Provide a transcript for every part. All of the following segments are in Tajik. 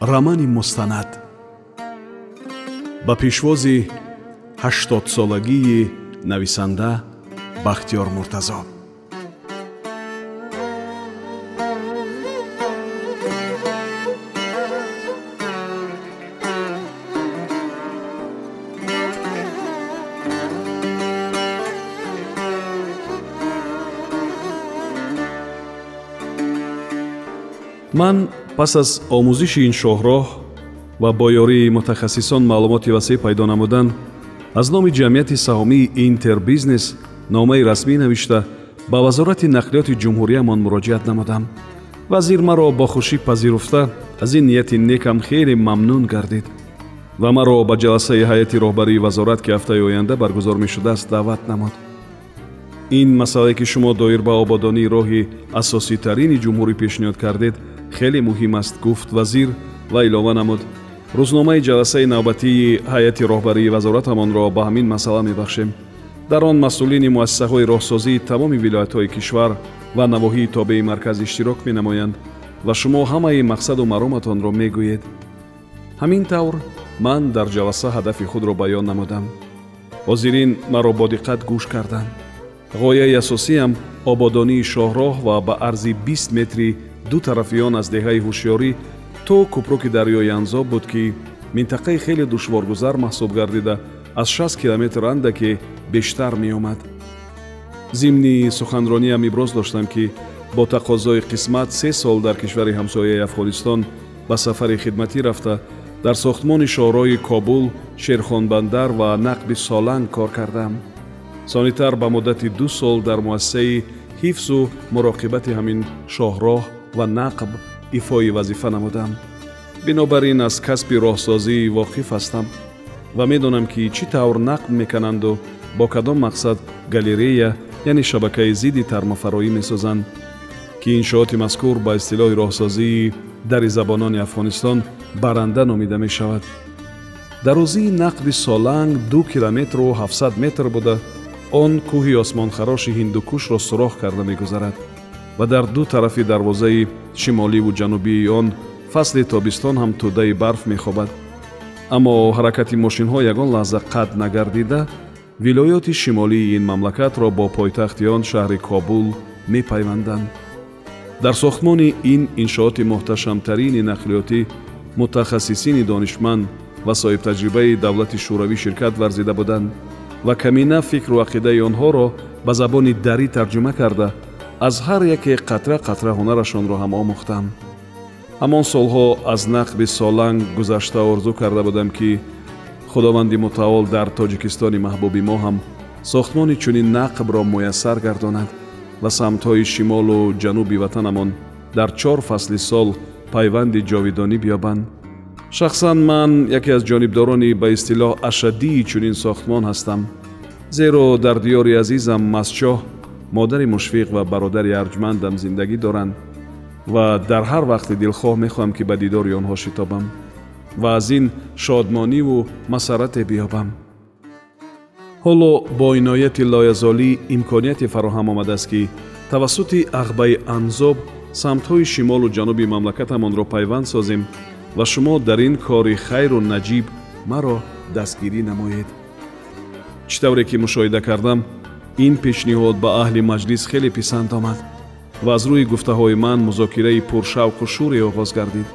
рамани мустанад ба пешвози ҳаштодсолагии нависанда бахтиёр муртазо ман пас аз омӯзиши ин шоҳроҳ ва бо ёрии мутахассисон маълумоти васеъ пайдо намудан аз номи ҷамъияти саҳомии интербизнес номаи расмӣ навишта ба вазорати нақлиёти ҷумҳуриямон муроҷиат намудам вазир маро бо хушӣ пазируфта аз ин нияти некам хеле мамнун гардид ва маро ба ҷаласаи ҳайати роҳбарии вазорат ки ҳафтаи оянда баргузор мешудааст даъват намуд. Ин масъалае ки шумо доир ба ободонии роҳи асоситарини ҷумҳурӣ пешниҳод кардед хеле муҳим аст гуфт вазир ва илова намуд. Рӯзномаи ҷаласаи навбатии ҳайати роҳбарии вазоратамонро ба ҳамин масъала мебахшем. Дар он масъулини муассисаҳои роҳсозии тамоми вилоятҳои кишвар ва навоҳии тобеи марказ иштирок менамоянд ва шумо ҳамаи мақсаду мароматонро мегӯед. Ҳамин тавр ман дар ҷаласа ҳадафи худро баён намудам. Ҳозирин маро бо диққат гӯш карданд. Ғояи асосиам ободонии шоҳроҳ ва ба арзи бист метри ду тарафи он аз деҳаи ҳушёрӣ то кӯпруки дарёи анзоб буд ки минтақаи хеле душворгузар маҳсуб гардида аз шаст километр андаке бештар меомад. Зимни суханрониам иброз доштам ки бо тақозои қисмат се сол дар кишвари ҳамсояи афғонистон ба сафари хидматӣ рафта дар сохтмони шоҳроҳи кобул шерхонбандар ва нақби соланг кор кардам. Сонитар ба муддати ду сол дар муассисаи ҳифзу муроқибати ҳамин шоҳроҳ ва нақб ифои вазифа намудам. Бинобар ин аз касби роҳсозӣ воқиф ҳастам ва медонам ки чӣ тавр нақб мекунанду бо кадом мақсад галерея яъне шабакаи зидди тармофароӣ месозанд ки иншооти мазкур ба истилоҳи роҳсозии дари забонони афғонистон барранда номида мешавад. Дарозии нақби соланг ду километру ҳафсад метр буда он кӯҳи осмонхароши ҳиндукушро сурох карда мегузарад ва дар ду тарафи дарвозаи шимоливу ҷанубии он фасли тобистон ҳам тӯдаи барф мехобад. Аммо ҳаракати мошинҳо ягон лаҳза қатъ нагардида вилоёти шимолии ин мамлакатро бо пойтахти он шаҳри кобул мепайванданд. Дар сохтмони ин иншооти муҳташамтарини нақлиётӣ мутахассисини донишманд ва соҳибтаҷрибаи давлати шӯравӣ ширкат варзида буданд ва камина фикру ақидаи онҳоро ба забони дарӣ тарҷума карда аз ҳар яке қатра қатра ҳунарашонро ҳам омӯхтам. Ҳамон солҳо аз нақби соланг гузашта орзу карда будам ки худованди мутаол дар тоҷикистони маҳбуби мо ҳам сохтмони чунин нақбро муяссар гардонад ва самтҳои шимолу ҷануби ватанамон дар чор фасли сол пайванди ҷовидонӣ биёбанд. Шахсан ман яке аз ҷонибдорони ба истилоҳ ашадии чунин сохтмон ҳастам зеро дар диёри азизам масчоҳ модари мушфиқ ва бародари арҷмандам зиндагӣ доранд ва дар ҳар вақти дилхоҳ мехоҳам ки ба дидори онҳо шитобам ва аз ин шодмониву масаррате биёбам. Ҳоло бо инояти лоязолӣ имконияте фароҳам омадааст ки тавассути ағбаи анзоб самтҳои шимолу ҷануби мамлакатамонро пайванд созем ва шумо дар ин кори хайру наҷиб маро дастгирӣ намоед. Чӣ тавре ки мушоҳида кардам ин пешниҳод ба аҳли маҷлис хеле писанд омад ва аз рӯи гуфтаҳои ман музокираи пуршавқу шӯре оғоз гардид.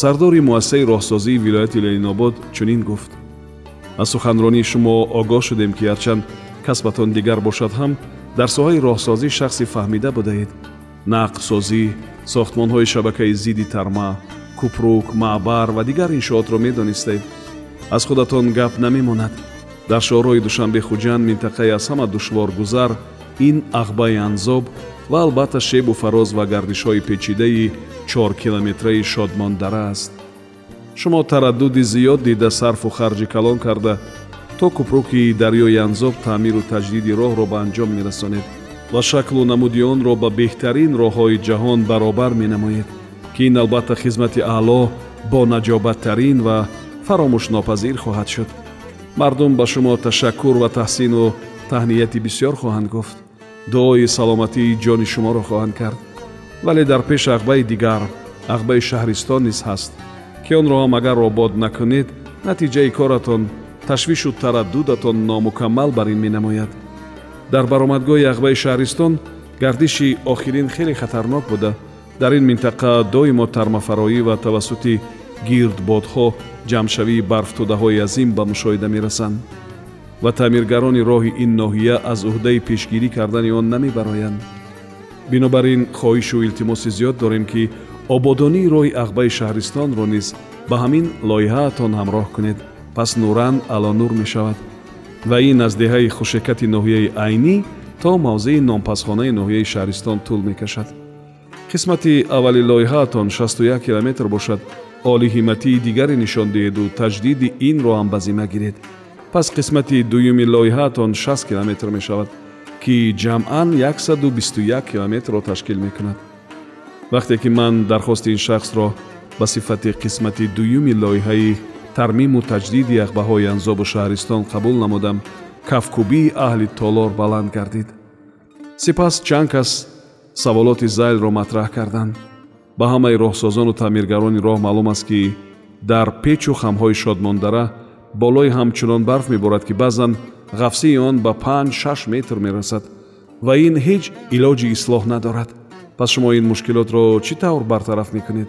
Сардори муассисаи роҳсозии вилояти ленинобод чунин гуфт. Аз суханронии шумо огоҳ шудем ки ҳарчанд касбатон дигар бошад ҳам дар соҳаи роҳсозӣ шахси фаҳмида будаед нақбсозӣ сохтмонҳои шабакаи зидди тарма купрук маъбар ва дигар иншоотро медонистед. Аз худатон гап намемонад дар шоҳрои душанбехуҷанд минтақаи аз ҳама душворгузар ин ағбаи анзоб ва албатта шебу фароз ва гардишҳои печидаи чор километраи шодмондара аст. Шумо тараддуди зиёд дида сарфу харҷи калон карда то купруки дарёи анзоб таъмиру таҷдиди роҳро ба анҷом мерасонед ва шаклу намуди онро ба беҳтарин роҳҳои ҷаҳон баробар менамоед ки ин албатта хизмати аъло бо наҷобаттарин ва фаромӯшнопазир хоҳад шуд мардум ба шумо ташаккур ва таҳсину таҳнияти бисьёр хоҳанд гуфт. Дуои саломатии ҷони шуморо хоҳанд кард. Вале дар пеш ағбаи дигар ағбаи шаҳристон низ ҳаст ки онро ҳам агар обод накунед натиҷаи коратон ташвишу тараддудатон номукаммал бар ин менамояд. Дар баромадгоҳи ағбаи шаҳристон гардиши охирин хеле хатарнок буда. Дар ин минтақа доимо тармафароӣ ва тавассути гирдбодҳо ҷамъшавии барфтӯдаҳои азим ба мушоҳида мерасанд ва таъмиргарони роҳи ин ноҳия аз уҳдаи пешгирӣ кардани он намебароянд. Бинобар ин хоҳишу илтимоси зиёд дорем ки ободонии роҳи ағбаи шаҳристонро низ ба ҳамин лоиҳаатон ҳамроҳ кунед. Пас нуран алонур мешавад ва ин аз деҳаи хушекати ноҳияи айнӣ то мавзеи нонпасхонаи ноҳияи шаҳристон тӯл мекашад. Қисмати аввали лоиҳаатон 61 километр бошад олиҳиматии дигаре нишон диҳеду таҷдиди инро ҳам ба зимма гиред. Пас қисмати дуюми лоиҳаатон 6 километр мешавад ки ҷамъан 121 километрро ташкил мекунад. Вақте ки ман дархости ин шахсро ба сифати қисмати дуюми лоиҳаи тармиму таҷдиди яхбаҳои анзобу шаҳристон қабул намудам кафкубии аҳли толор баланд гардид. Сипас чанд кас саволоти зайлро матраҳ карданд ба ҳамаи роҳсозону таъмиргарони роҳ маълум аст ки дар печу хамҳои шодмондара болои ҳамчунон барф меборад ки баъзан ғафсии он ба панҷ шаш метр мерасад ва ин ҳеҷ илоҷи ислоҳ надорад. Пас шумо ин мушкилотро чӣ тавр бартараф мекунед?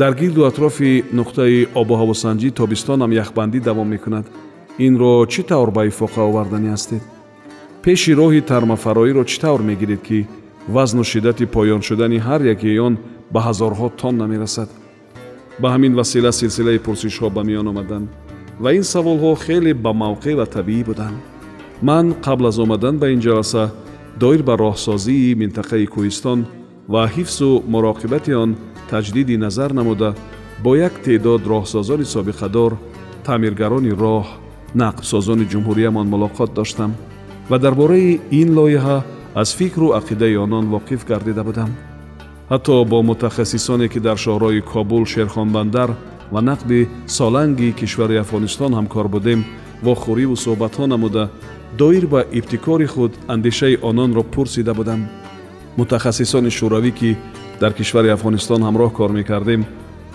Дар гирду атрофи нуқтаи обуҳавосанҷӣ тобистонам яхбандӣ давом мекунад. Инро чӣ тавр ба ифоқа оварданӣ ҳастед? Пеши роҳи тармафароиро чӣ тавр мегиред ки вазну шиддати поён шудани ҳар якеи он ба ҳазорҳо тонна мерасад ба ҳамин васила силсилаи пурсишҳо ба миён омаданд ва ин саволҳо хеле ба мавқеъ ва табиӣ буданд. Ман қабл аз омадан ба ин ҷаласа доир ба роҳсозии минтақаи кӯҳистон ва ҳифзу муроқибати он таҷдиди назар намуда бо як теъдод роҳсозони собиқадор таъмиргарони роҳ нақбсозони ҷумҳуриямон мулоқот доштам ва дар бораи ин лоиҳа аз фикру ақидаи онон воқиф гардида будам ҳатто бо мутахассисоне ки дар шоҳрои кобул шерхонбандар ва нақби соланги кишвари афғонистон ҳамкор будем вохӯриву суҳбатҳо намуда доир ба ибтикори худ андешаи ононро пурсида будам. Мутахассисони шӯравӣ ки дар кишвари афғонистон ҳамроҳ кор мекардем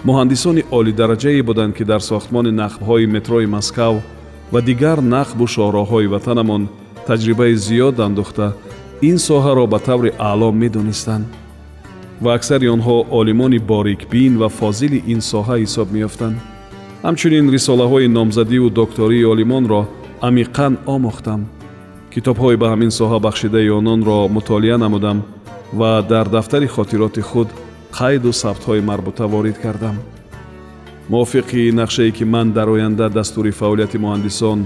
муҳандисони олидараҷае буданд ки дар сохтмони нақбҳои метрои маскав ва дигар нақбу шоҳроҳҳои ватанамон таҷрибаи зиёд андӯхта ин соҳаро ба таври аъло медонистанд ва аксари онҳо олимони борикбин ва фозили ин соҳа ҳисоб меёфтанд. Ҳамчунин рисолаҳои номзадиву доктории олимонро амиқан омӯхтам. Китобҳои ба ҳамин соҳа бахшидаи ононро мутолиа намудам ва дар дафтари хотироти худ қайду сабтҳои марбута ворид кардам. Мувофиқи нақшае ки ман дар оянда дастури фаъолияти муҳандисон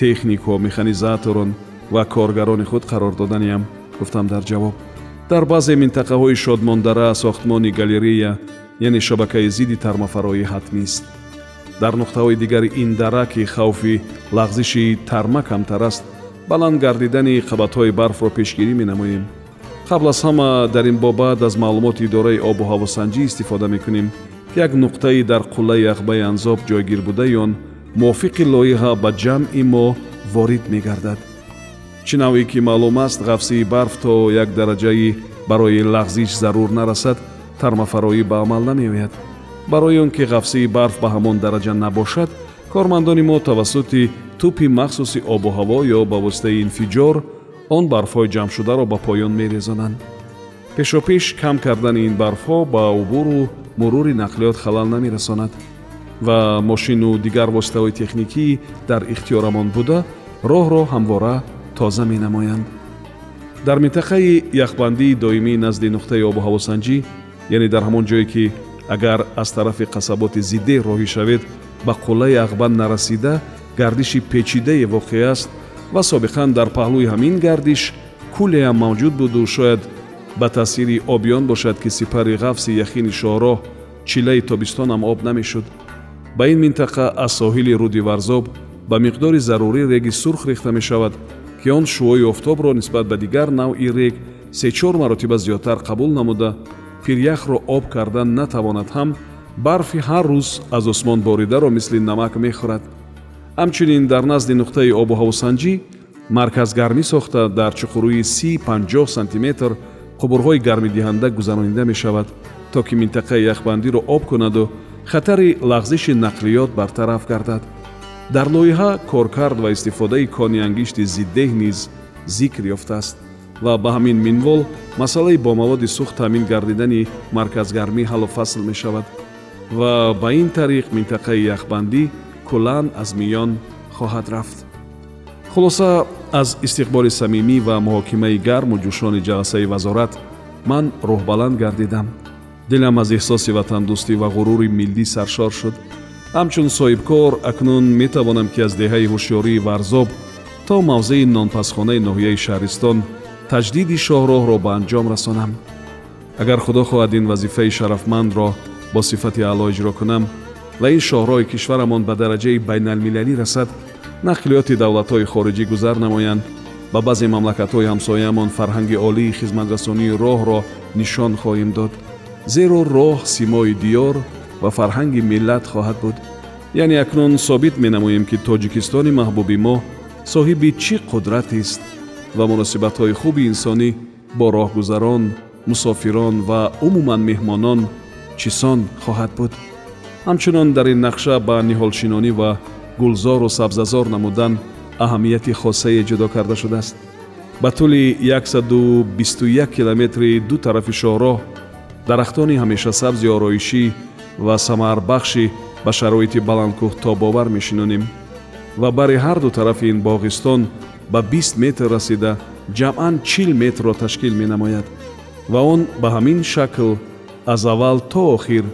технико механизаторон ва коргарони худ қарор доданиям гуфтам дар ҷавоб дар баъзе минтақаҳои шодмондара сохтмони галерея яъне шабакаи зидди тармафароӣ ҳатмист дар нуқтаҳои дигари ин дара ки хавфи лағзиши тарма камтар аст баланд гардидани қабатҳои барфро пешгирӣ менамоем. Қабл аз ҳама дар ин бобат аз маълумоти идораи обу ҳавосанҷӣ истифода мекунем ки як нуқтаи дар қуллаи ағбаи анзоб ҷойгир будаи он мувофиқи лоиҳа ба ҷамъи мо ворид мегардад чӣ навъе ки маълум аст ғафсии барф то як дараҷаи барои лағзиш зарур нарасад тармафароӣ ба амал намеояд. Барои он ки ғафсии барф ба ҳамон дараҷа набошад кормандони мо тавассути тӯпи махсуси обу ҳаво ё ба воситаи инфиҷор он барфҳои ҷамъшударо ба поён мерезонанд. Пешопеш кам кардани ин барфҳо ба убуру мурури нақлиёт халал намерасонад. Ва мошину дигар воситаҳои техникӣ дар ихтиёрамон буда роҳро ҳамвора тоза менамоянд. Дар минтақаи яхбандии доимӣ назди нуқтаи обуҳавосанҷӣ яъне дар ҳамон ҷое ки агар аз тарафи қасаботи зидде роҳӣ шавед ба қуллаи ағбан нарасида гардиши печидае воқеъ аст ва собиқан дар паҳлӯи ҳамин гардиш кӯлеам мавҷуд буду шояд ба таъсири обиён бошад ки сипари ғафси яхини шоҳроҳ чилаи тобистонам об намешуд. Ба ин минтақа аз соҳили руди варзоб ба миқдори зарурӣ реги сурх рехта мешавад ки он шуои офтобро нисбат ба дигар навъи рег се-чор маротиба зиёдтар қабул намуда пиряхро об кардан натавонад ҳам барфи ҳар рӯз аз осмон боридаро мисли намак мехӯрад. Ҳамчунин дар назди нуқтаи обуҳавосанҷӣ марказгармӣ сохта дар чуқурӯи си 50 сантиметр қубурҳои гармидиҳанда гузаронида мешавад то ки минтақаи яхбандиро об кунаду хатари лағзиши нақлиёт бартараф гардад дар лоиҳа коркард ва истифодаи кони ангишти зиддеҳ низ зикр ёфтааст. Ва ба ҳамин минвол масъалаи бо маводи сӯхт таъмин гардидани марказгармӣ ҳаллу фасл мешавад. Ва ба ин тариқ минтақаи яхбандӣ куллан аз миён хоҳад рафт. Хулоса аз истиқболи самимӣ ва муҳокимаи гарму ҷӯшони ҷаласаи вазорат ман рӯҳбаланд гардидам. Дилам аз эҳсоси ватандӯстӣ ва ғурури миллӣ саршор шуд ҳамчун соҳибкор акнун метавонам ки аз деҳаи ҳушёрии варзоб то мавзеи нонпасхонаи ноҳияи шаҳристон таҷдиди шоҳроҳро ба анҷом расонам. Агар худо хоҳад ин вазифаи шарафмандро бо сифати аъло иҷро кунам ва ин шоҳроҳи кишварамон ба дараҷаи байналмилалӣ расад нақлиёти давлатҳои хориҷӣ гузар намоянд ба баъзе мамлакатҳои ҳамсояамон фарҳанги олии хизматрасонии роҳро нишон хоҳем дод. Зеро роҳ симои диёр ва фарҳанги миллат хоҳад буд яъне акнун собит менамоем ки тоҷикистони маҳбуби мо соҳиби чӣ қудратест ва муносибатҳои хуби инсонӣ бо роҳгузарон мусофирон ва умуман меҳмонон чисон хоҳад буд ҳамчунон дар ин нақша ба ниҳолшинонӣ ва гулзору сабзазор намудан аҳамияти хосае ҷудо карда шудааст ба тӯли 121 километри ду тарафи шоҳроҳ дарахтони ҳамешасабзи ороишӣ ва самарбахшӣ ба шароити баландкӯҳ тобовар мешинонем. Ва бари ҳарду тарафи ин боғистон ба бист метр расида ҷамъан чил метрро ташкил менамояд. Ва он ба ҳамин шакл аз аввал то охир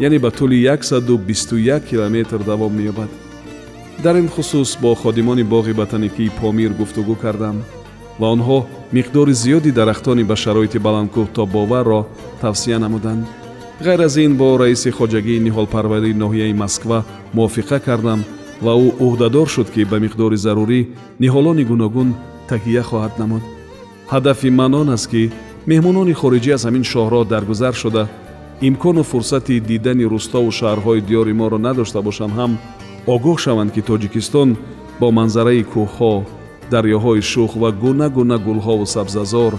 яъне ба тӯли 121 километр давом меёбад. Дар ин хусус бо ходимони боғи ботаникии помир гуфтугӯ кардам ва онҳо миқдори зиёди дарахтони ба шароити баландкӯҳ тобоварро тавсия намуданд ғайр аз ин бо раиси хоҷагии ниҳолпарварии ноҳияи москва мувофиқа кардам ва ӯ ӯҳдадор шуд ки ба миқдори зарурӣ ниҳолони гуногун таҳия хоҳад намуд. Ҳадафи ман он аст ки меҳмонони хориҷӣ аз ҳамин шоҳроҳ даргузар шуда. Имкону фурсати дидани рӯстову шаҳрҳои диёри моро надошта бошанд ҳам огоҳ шаванд ки тоҷикистон бо манзараи кӯҳҳо дарёҳои шух ва гуна гуна гулҳову сабзазор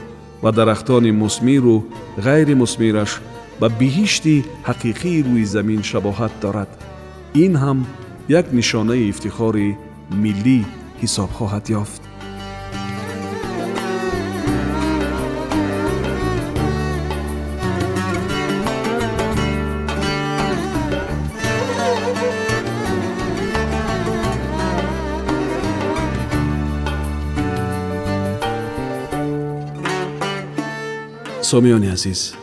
ва дарахтони мусмиру ғайри мусмираш ба биҳишти ҳақиқии рӯи замин шабоҳат дорад ин ҳам як нишонаи ифтихори миллӣ ҳисоб хоҳад ёфт сомиёни азиз